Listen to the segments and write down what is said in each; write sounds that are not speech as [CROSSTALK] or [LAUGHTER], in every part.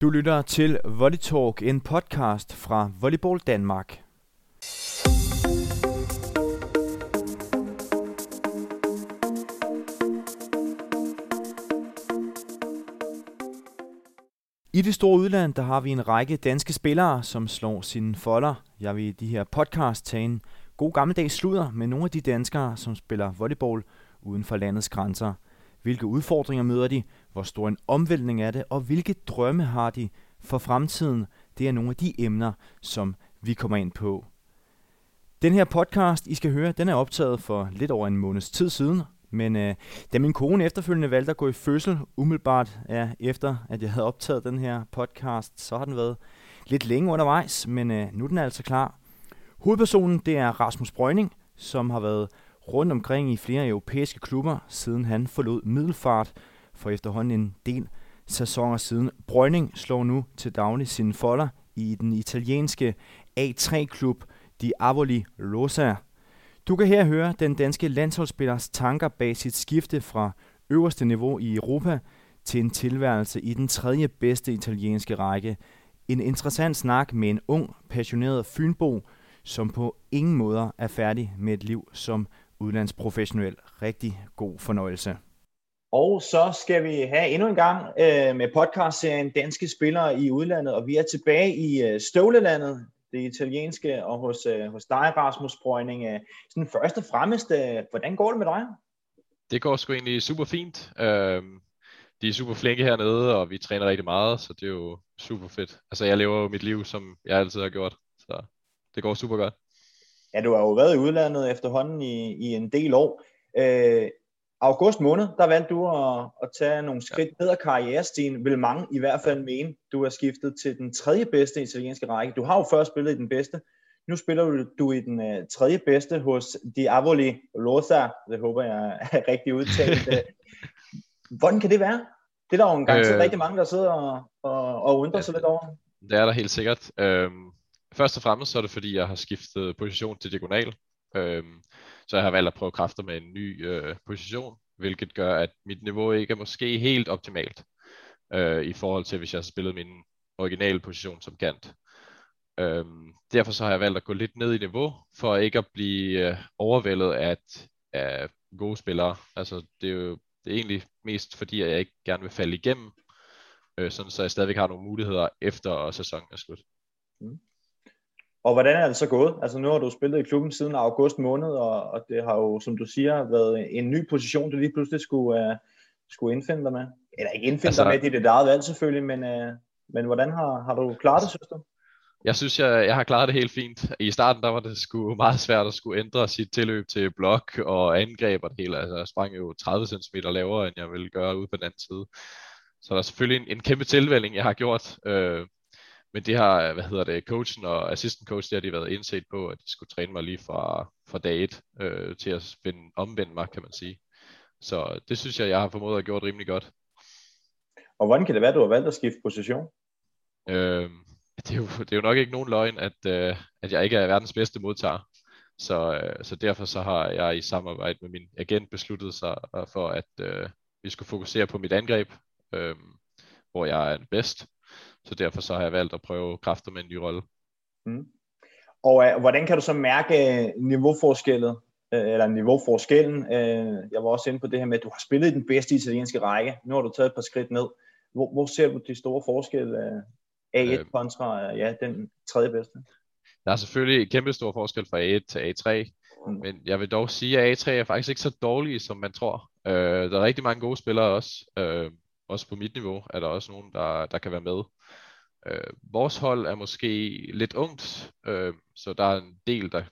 Du lytter til Volley Talk, en podcast fra Volleyball Danmark. I det store udland, der har vi en række danske spillere, som slår sine folder. Jeg vil i de her podcast tage en god gammeldags sludder med nogle af de danskere, som spiller volleyball uden for landets grænser. Hvilke udfordringer møder de? Hvor stor en omvæltning er det? Og hvilke drømme har de for fremtiden? Det er nogle af de emner, som vi kommer ind på. Den her podcast, I skal høre, den er optaget for lidt over en måneds tid siden, men øh, da min kone efterfølgende valgte at gå i fødsel, umiddelbart ja, efter at jeg havde optaget den her podcast, så har den været lidt længe undervejs, men øh, nu er den altså klar. Hovedpersonen det er Rasmus Brøgning, som har været rundt omkring i flere europæiske klubber, siden han forlod Middelfart for efterhånden en del sæsoner siden. Brønding slår nu til daglig sine folder i den italienske A3-klub Di Avoli Rosa. Du kan her høre den danske landsholdsspillers tanker bag sit skifte fra øverste niveau i Europa til en tilværelse i den tredje bedste italienske række. En interessant snak med en ung, passioneret fynbo, som på ingen måder er færdig med et liv som udlandsprofessionel. Rigtig god fornøjelse. Og så skal vi have endnu en gang øh, med podcastserien Danske Spillere i udlandet, og vi er tilbage i øh, Støvlelandet, det italienske, og hos, øh, hos dig, Rasmus Brøgning. Øh, sådan først og fremmest, øh, hvordan går det med dig? Det går sgu egentlig super fint. Øh, de er super flinke hernede, og vi træner rigtig meget, så det er jo super fedt. Altså, jeg lever jo mit liv, som jeg altid har gjort, så det går super godt. Ja, du har jo været i udlandet efterhånden i, i en del år. Øh, august måned, der valgte du at, at tage nogle skridt ned ad karrierestigen, vil mange i hvert fald mene, du har skiftet til den tredje bedste italienske række. Du har jo først spillet i den bedste. Nu spiller du, du i den uh, tredje bedste hos Di Avoli Losa. Det håber jeg er rigtig udtalt. [LAUGHS] Hvordan kan det være? Det er der jo en gang øh, rigtig mange, der sidder og, og, og undrer ja, sig lidt over. Det er der helt sikkert. Øhm, først og fremmest så er det fordi, jeg har skiftet position til diagonal. Øhm, så jeg har valgt at prøve kræfter med en ny øh, position, hvilket gør, at mit niveau ikke er måske helt optimalt øh, i forhold til, hvis jeg har spillet min originale position som kant. Øhm, derfor så har jeg valgt at gå lidt ned i niveau, for ikke at blive øh, overvældet af, af gode spillere. Altså, det er jo det er egentlig mest fordi, at jeg ikke gerne vil falde igennem, øh, sådan så jeg stadigvæk har nogle muligheder efter sæsonen er slut. Mm. Og hvordan er det så gået? Altså nu har du spillet i klubben siden august måned, og, og det har jo, som du siger, været en ny position, du lige pludselig skulle, uh, skulle indfinde dig med. Eller ikke indfinde altså, dig med, det er dit eget valg selvfølgelig, men, uh, men hvordan har, har du klaret det, synes du? Jeg synes, jeg, jeg har klaret det helt fint. I starten der var det sgu meget svært at skulle ændre sit tilløb til blok og angreb og det hele. Altså, jeg sprang jo 30 cm lavere, end jeg ville gøre ude på den anden side. Så der er selvfølgelig en, en kæmpe tilvælling, jeg har gjort. Øh, men det har, hvad hedder det, coachen og assistant coach, der har de været indset på, at de skulle træne mig lige fra, fra dag 1 øh, til at vende, omvende mig, kan man sige. Så det synes jeg, jeg har formået at gjort rimelig godt. Og hvordan kan det være, du har valgt at skifte position? Øh, det, er jo, det er jo nok ikke nogen løgn, at, øh, at jeg ikke er verdens bedste modtager. Så, øh, så derfor så har jeg i samarbejde med min agent besluttet sig for, at øh, vi skulle fokusere på mit angreb, øh, hvor jeg er bedst så derfor så har jeg valgt at prøve kræfter med en ny rolle. Mm. Og uh, hvordan kan du så mærke øh, niveauforskællet, uh, eller niveauforskellen? Uh, jeg var også inde på det her med, at du har spillet i den bedste italienske række. Nu har du taget et par skridt ned. Hvor, hvor ser du de store forskelle uh, A1 øh, kontra ja, den tredje bedste? Der er selvfølgelig et kæmpe stor forskel fra A1 til A3, mm. men jeg vil dog sige, at A3 er faktisk ikke så dårlig, som man tror. Uh, der er rigtig mange gode spillere også. Uh, også på mit niveau er der også nogen, der, der kan være med. Øh, vores hold er måske lidt ungt, øh, så der er en del, der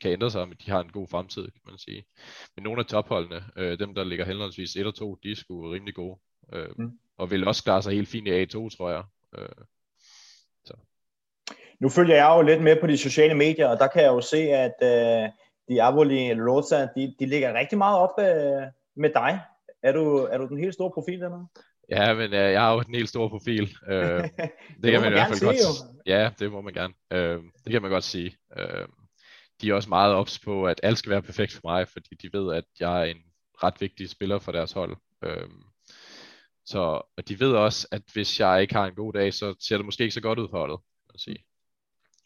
kan ændre sig, men de har en god fremtid, kan man sige. Men nogle af topholdene, øh, dem der ligger henholdsvis 1 og 2, de er sgu rimelig gode. Øh, mm. Og vil også klare sig helt fint i A2, tror jeg. Øh, så. Nu følger jeg jo lidt med på de sociale medier, og der kan jeg jo se, at øh, de Avoli Rosa, de, de ligger rigtig meget op øh, med dig. Er du, er du den helt store profil dernede? Ja, men uh, jeg har jo en helt stor profil. Uh, [LAUGHS] det, det kan man, man i hvert fald godt sige. Ja, det må man gerne. Uh, det kan man godt sige. Uh, de er også meget ops på, at alt skal være perfekt for mig, fordi de ved, at jeg er en ret vigtig spiller for deres hold. Uh, Så og de ved også, at hvis jeg ikke har en god dag, så ser det måske ikke så godt ud for holdet. At sige.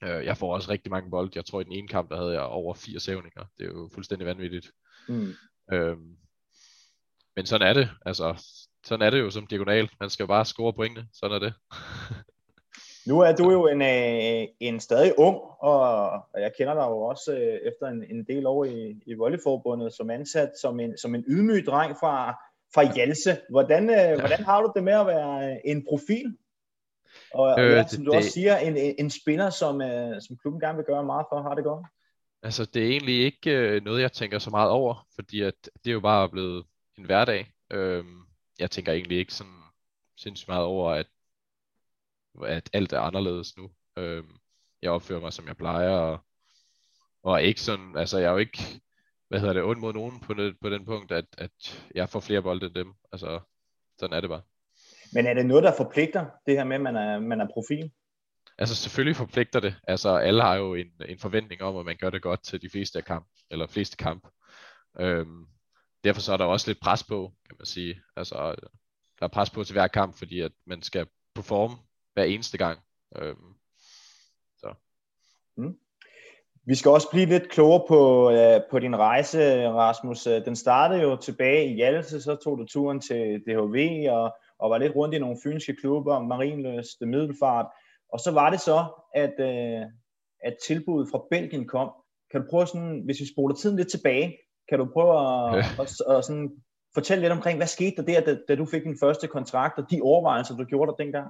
Øh, jeg får også rigtig mange bolde. Jeg tror, i den ene kamp, der havde jeg over fire sævninger. Det er jo fuldstændig vanvittigt. Mm. Øhm, men sådan er det. Altså, sådan er det jo som diagonal. Man skal jo bare score pointene. Sådan er det. [LAUGHS] nu er du jo en, øh, en stadig ung, og jeg kender dig jo også øh, efter en, en del år i, i Volleyforbundet som ansat som en, som en ydmyg dreng fra, fra Hjalse. Hvordan, øh, ja. hvordan har du det med at være en profil? Og, øh, ja, som du det, også siger, en, en, en spiller, som, øh, som klubben gerne vil gøre meget for, har det godt? Altså, det er egentlig ikke øh, noget, jeg tænker så meget over, fordi at det er jo bare blevet en hverdag. Øh, jeg tænker egentlig ikke sådan sindssygt meget over, at, at alt er anderledes nu. Øh, jeg opfører mig, som jeg plejer, og, og ikke sådan, altså jeg er jo ikke, hvad hedder det, ond mod nogen på, det, på den punkt, at, at jeg får flere bolde end dem. Altså, sådan er det bare. Men er det noget, der forpligter, det her med, at man er, man er profil? Altså selvfølgelig forpligter det. Altså alle har jo en, en forventning om, at man gør det godt til de fleste af kamp, eller fleste kamp. Øhm, derfor så er der også lidt pres på, kan man sige. Altså der er pres på til hver kamp, fordi at man skal performe hver eneste gang. Øhm, så. Mm. Vi skal også blive lidt klogere på, øh, på din rejse, Rasmus. Øh, den startede jo tilbage i Hjalse, så tog du turen til DHV og, og var lidt rundt i nogle fynske klubber, Marienløst, Middelfart. Og så var det så, at, øh, at tilbuddet fra Belgien kom. Kan du prøve sådan, hvis vi spoler tiden lidt tilbage, kan du prøve at, ja. at, at, sådan fortælle lidt omkring, hvad skete der der, da, da du fik din første kontrakt, og de overvejelser, du gjorde dig dengang?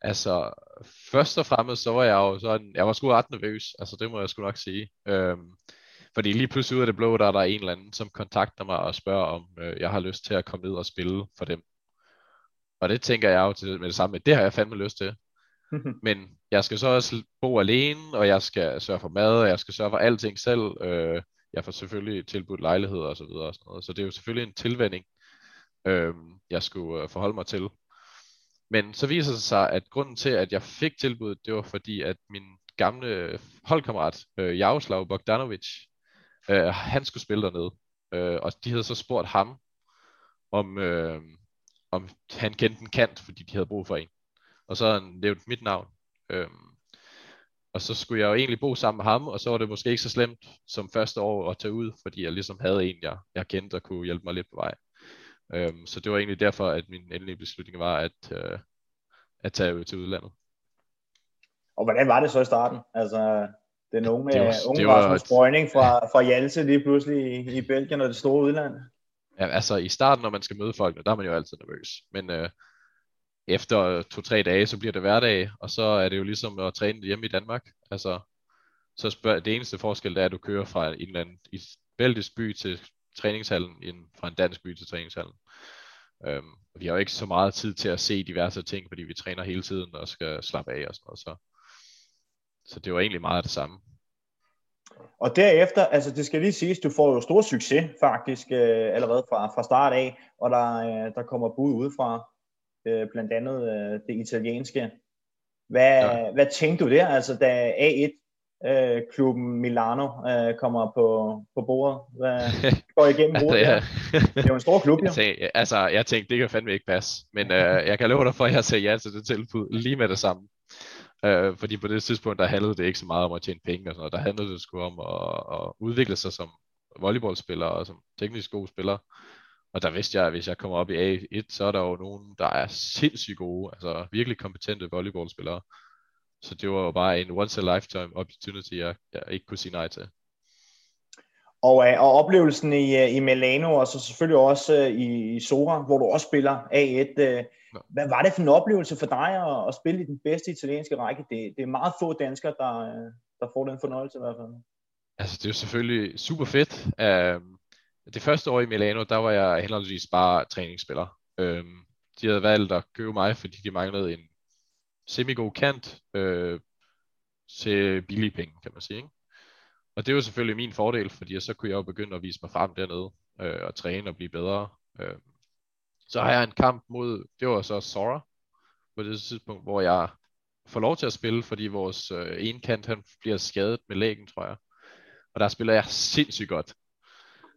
Altså, først og fremmest, så var jeg jo sådan, jeg var sgu ret nervøs, altså det må jeg sgu nok sige. Øhm, fordi lige pludselig ud af det blå, der er der en eller anden, som kontakter mig og spørger, om øh, jeg har lyst til at komme ned og spille for dem. Og det tænker jeg jo til med det samme, det har jeg fandme lyst til. [LAUGHS] Men jeg skal så også bo alene, og jeg skal sørge for mad, og jeg skal sørge for alting selv. Øh, jeg får selvfølgelig tilbudt lejligheder og så videre og sådan noget. Så det er jo selvfølgelig en tilvænding, øh, jeg skulle øh, forholde mig til. Men så viser det sig, at grunden til, at jeg fik tilbuddet, det var fordi, at min gamle holdkammerat, øh, Jaroslav Bogdanovic, øh, han skulle spille dernede. Øh, og de havde så spurgt ham, om, øh, om han kendte en kant, fordi de havde brug for en og så han nævnt mit navn. Øh, og så skulle jeg jo egentlig bo sammen med ham, og så var det måske ikke så slemt som første år at tage ud, fordi jeg ligesom havde en, jeg, jeg kendte og kunne hjælpe mig lidt på vej. Øhm, så det var egentlig derfor, at min endelige beslutning var at, øh, at tage ud til udlandet. Og hvordan var det så i starten? Altså, den unge, det var, unge det var, Rasmus Brøgning fra, fra Hjalse lige pludselig i, i Belgien og det store udland? Ja, altså i starten, når man skal møde folkene, der er man jo altid nervøs. Men øh, efter to-tre dage, så bliver det hverdag, og så er det jo ligesom at træne hjemme i Danmark. Altså, så spørg, det eneste forskel, er, at du kører fra en eller anden i belgisk by til træningshallen, end fra en dansk by til træningshallen. Øhm, vi har jo ikke så meget tid til at se diverse ting, fordi vi træner hele tiden og skal slappe af og sådan noget. Så, så det var egentlig meget det samme. Og derefter, altså det skal lige siges, du får jo stor succes faktisk øh, allerede fra, fra start af, og der, øh, der kommer bud udefra øh, blandt andet øh, det italienske. Hvad, ja. hvad tænkte du der, altså da A1 øh, Milano øh, kommer på, på bordet. Hvad [LAUGHS] går igennem altså, ja. Det er jo en stor klub, jo. Jeg tænkte, altså, jeg tænkte, det kan fandme ikke passe. Men øh, jeg kan love dig for, at jeg sagde ja til det tilbud lige med det samme. Øh, fordi på det tidspunkt, der handlede det ikke så meget om at tjene penge og sådan noget. Der handlede det sgu om at, at udvikle sig som volleyballspiller og som teknisk god spiller. Og der vidste jeg, at hvis jeg kommer op i A1, så er der jo nogen, der er sindssygt gode, altså virkelig kompetente volleyballspillere. Så det var jo bare en once-a-lifetime opportunity, jeg, jeg ikke kunne sige nej til. Og, øh, og oplevelsen i, øh, i Milano, og så selvfølgelig også øh, i, i Sora, hvor du også spiller A1. Hvad var det for en oplevelse for dig at, at spille i den bedste italienske række? Det, det er meget få danskere, der, der får den fornøjelse i hvert fald. Altså, det er jo selvfølgelig super fedt. Um, det første år i Milano, der var jeg henholdsvis bare træningsspiller. Øhm, de havde valgt at købe mig, fordi de manglede en semi-god kant øh, til billige penge, kan man sige. Ikke? Og det var selvfølgelig min fordel, fordi så kunne jeg jo begynde at vise mig frem dernede øh, og træne og blive bedre. Øh. Så har jeg en kamp mod, det var så Sora, på det tidspunkt, hvor jeg får lov til at spille, fordi vores øh, ene kant, han bliver skadet med lægen, tror jeg. Og der spiller jeg sindssygt godt.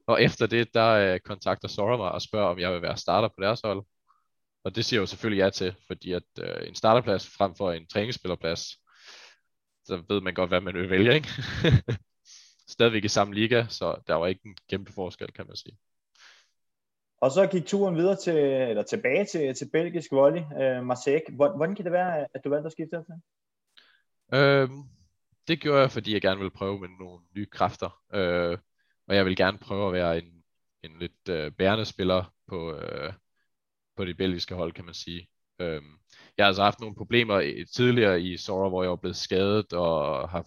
Og efter det, der øh, kontakter Sora mig og spørger, om jeg vil være starter på deres hold. og det siger jeg jo selvfølgelig ja til, fordi at øh, en starterplads frem for en træningsspillerplads, så ved man godt, hvad man vil vælge, ikke? [LAUGHS] Stadigvæk i samme liga, så der var ikke en kæmpe forskel, kan man sige. Og så gik turen videre til, eller tilbage til, til belgisk volley, øh, Marseille. Hvordan kan det være, at du valgte at skifte til? Øhm, det gjorde jeg, fordi jeg gerne ville prøve med nogle nye kræfter. Øh, og jeg vil gerne prøve at være en, en lidt øh, bærende spiller på, øh, på det belgiske hold, kan man sige. Øhm, jeg har altså haft nogle problemer i, tidligere i Sora, hvor jeg var blevet skadet og har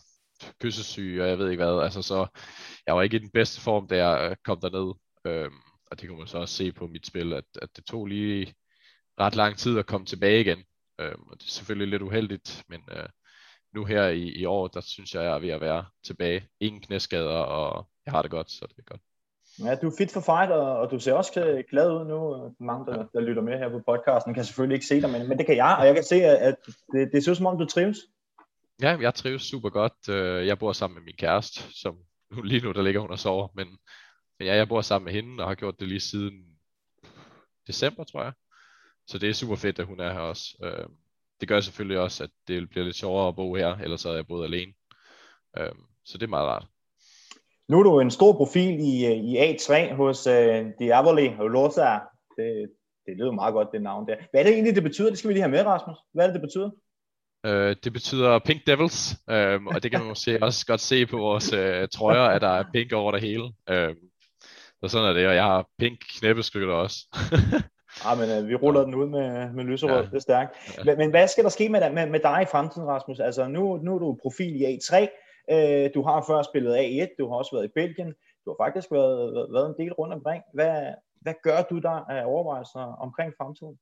kyssesyge, og jeg ved ikke hvad. Altså, så jeg var ikke i den bedste form, da jeg øh, kom derned. Øhm, og det kunne man så også se på mit spil, at, at det tog lige ret lang tid at komme tilbage igen. Øhm, og det er selvfølgelig lidt uheldigt, men øh, nu her i, i år, der synes jeg, jeg er ved at være tilbage. Ingen knæskader, og jeg har det godt, så det er godt. Ja, du er fit for fight, og, og du ser også glad ud nu. Mange, der, der lytter med her på podcasten, kan selvfølgelig ikke se dig, men, men det kan jeg, og jeg kan se, at det, det ser ud som om, du trives. Ja, jeg trives super godt. Øh, jeg bor sammen med min kæreste, som nu, lige nu der ligger hun og sover, men, men ja, jeg bor sammen med hende, og har gjort det lige siden december, tror jeg. Så det er super fedt, at hun er her også. Øh, det gør selvfølgelig også, at det bliver lidt sjovere at bo her, ellers havde jeg boet alene. Øh, så det er meget rart. Nu er du en stor profil i, i A3 hos uh, Diavoli Rosa. Det, det lyder meget godt, det navn der. Hvad er det egentlig, det betyder? Det skal vi lige have med, Rasmus. Hvad er det, det betyder? Uh, det betyder Pink Devils, um, og det kan man måske også godt se på vores uh, trøjer, at der er pink over det hele. Um, så sådan er det, og jeg har pink knæbeskytter også. Ja, [LAUGHS] ah, men uh, vi ruller den ud med, med lyserød, ja. det er stærkt. Men, men hvad skal der ske med, med, med dig i fremtiden, Rasmus? Altså, nu, nu er du profil i A3, Øh, du har før spillet A1, du har også været i Belgien, du har faktisk været, været en del rundt omkring. Hvad, hvad gør du der af overvejelser omkring fremtiden?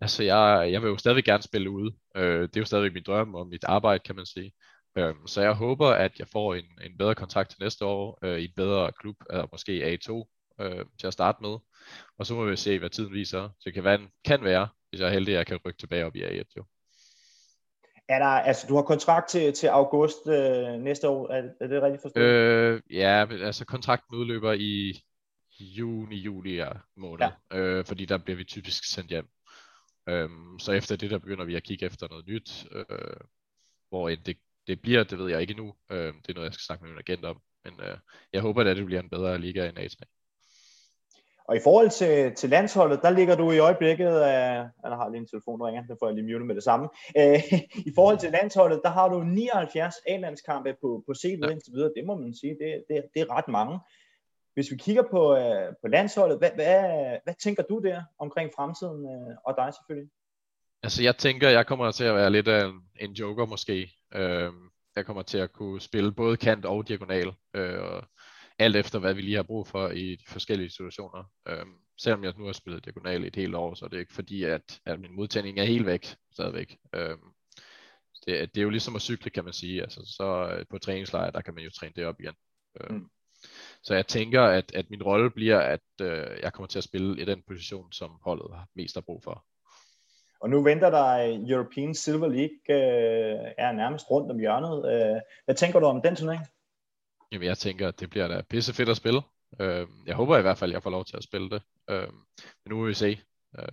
Altså, jeg, jeg vil jo stadig gerne spille ude. Øh, det er jo stadig min drøm og mit arbejde, kan man sige. Øh, så jeg håber, at jeg får en, en bedre kontrakt til næste år øh, i en bedre klub, eller måske A2 øh, til at starte med. Og så må vi se, hvad tiden viser. Så det kan være, kan være hvis jeg er heldig, at jeg kan rykke tilbage op i A1. Jo. Er der, altså, du har kontrakt til, til august øh, næste år, er, er det rigtigt forstået? Øh, ja, altså kontrakten udløber i juni, juli ja, måned, ja. Øh, fordi der bliver vi typisk sendt hjem. Øhm, så efter det, der begynder vi at kigge efter noget nyt, øh, hvor det, det bliver, det ved jeg ikke endnu. Øh, det er noget, jeg skal snakke med min agent om, men øh, jeg håber, at det bliver en bedre liga end A3. Og i forhold til, til landsholdet, der ligger du i øjeblikket, af, jeg har lige en telefon, ringer, den får jeg lige mute med det samme. Øh, [LAUGHS] I forhold til landsholdet, der har du 79 A-landskampe på, på CV'et ja. indtil videre. Det må man sige, det, det, det er ret mange. Hvis vi kigger på, uh, på landsholdet, hvad, hvad, hvad tænker du der omkring fremtiden, uh, og dig selvfølgelig? Altså jeg tænker, jeg kommer til at være lidt af en, en joker måske. Uh, jeg kommer til at kunne spille både kant og diagonal. Uh, alt efter hvad vi lige har brug for i de forskellige situationer. Øhm, selvom jeg nu har spillet diagonal i et helt år, så er det ikke fordi, at, at min modtagning er helt væk stadigvæk. Øhm, det, det er jo ligesom at cykle, kan man sige. Altså, så øh, på træningslejr, der kan man jo træne det op igen. Øhm, mm. Så jeg tænker, at, at min rolle bliver, at øh, jeg kommer til at spille i den position, som holdet har mest har brug for. Og nu venter der European Silver League, øh, er nærmest rundt om hjørnet. Øh, hvad tænker du om den turnering? Jamen, jeg tænker, at det bliver da pisse fedt at spille. Øh, jeg håber i hvert fald, at jeg får lov til at spille det. Øh, men nu må vi se. Øh,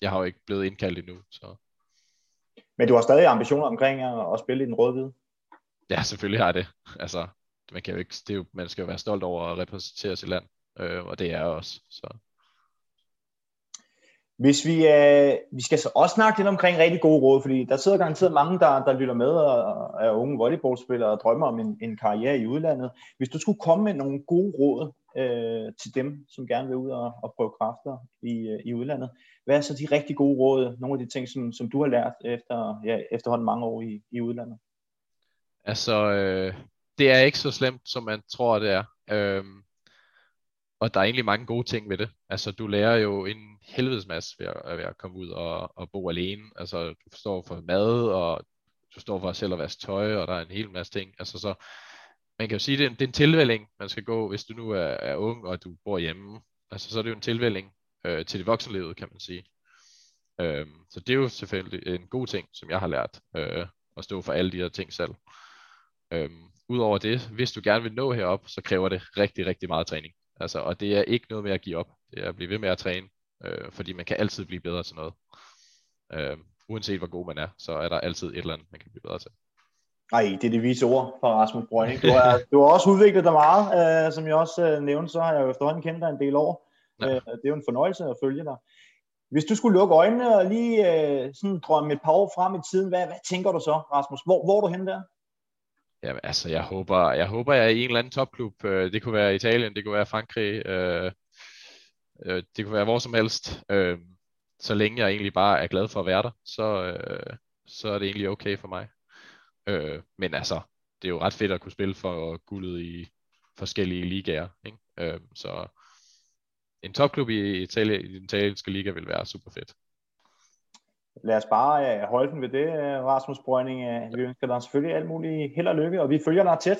jeg har jo ikke blevet indkaldt endnu, så... Men du har stadig ambitioner omkring at, at spille i den røde-hvide? Ja, selvfølgelig har jeg det. Altså, man, kan jo ikke, det er jo, man skal jo være stolt over at repræsentere sit land, øh, og det er jeg også. Så. Hvis vi, øh, vi skal så også snakke lidt omkring rigtig gode råd, fordi der sidder garanteret mange, der, der lytter med og er unge volleyballspillere og drømmer om en, en karriere i udlandet. Hvis du skulle komme med nogle gode råd øh, til dem, som gerne vil ud og, og prøve kræfter i, øh, i udlandet, hvad er så de rigtig gode råd, nogle af de ting, som, som du har lært efter, ja, efterhånden mange år i, i udlandet? Altså, øh, det er ikke så slemt, som man tror, det er. Øh, og der er egentlig mange gode ting ved det. Altså, du lærer jo en helvedes masse ved at, ved at komme ud og, og bo alene. Altså, du forstår for mad, og du står for selv at vaske tøj, og der er en hel masse ting. Altså, så man kan jo sige, at det er en, det er en tilvælling, man skal gå, hvis du nu er, er ung, og du bor hjemme. Altså, så er det jo en tilvælling øh, til det voksenlivet, kan man sige. Øh, så det er jo selvfølgelig en god ting, som jeg har lært, øh, at stå for alle de her ting selv. Øh, Udover det, hvis du gerne vil nå herop, så kræver det rigtig, rigtig meget træning. Altså, og det er ikke noget med at give op. Det er at blive ved med at træne. Øh, fordi man kan altid blive bedre til noget. Øh, uanset hvor god man er, så er der altid et eller andet, man kan blive bedre til. Nej, det er det vise ord fra Rasmus Brønding. Du har, du har også udviklet dig meget, øh, som jeg også øh, nævnte, så har jeg jo efterhånden kendt dig en del år. Ja. Øh, det er jo en fornøjelse at følge dig. Hvis du skulle lukke øjnene og lige øh, sådan drømme et par år frem i tiden, hvad, hvad tænker du så, Rasmus? Hvor, hvor er du henne der? Jamen, altså, jeg håber, jeg håber, jeg er i en eller anden topklub. Øh, det kunne være Italien, det kunne være Frankrig, øh, øh, det kunne være hvor som helst. Øh, så længe jeg egentlig bare er glad for at være der, så, øh, så er det egentlig okay for mig. Øh, men altså, det er jo ret fedt at kunne spille for guldet i forskellige ligaer. Ikke? Øh, så en topklub i, Italien, i den italienske liga vil være super fedt. Lad os bare øh, holde den ved det, øh, Rasmus Brønding. Øh, vi ønsker dig selvfølgelig alt muligt held og lykke, og vi følger dig tæt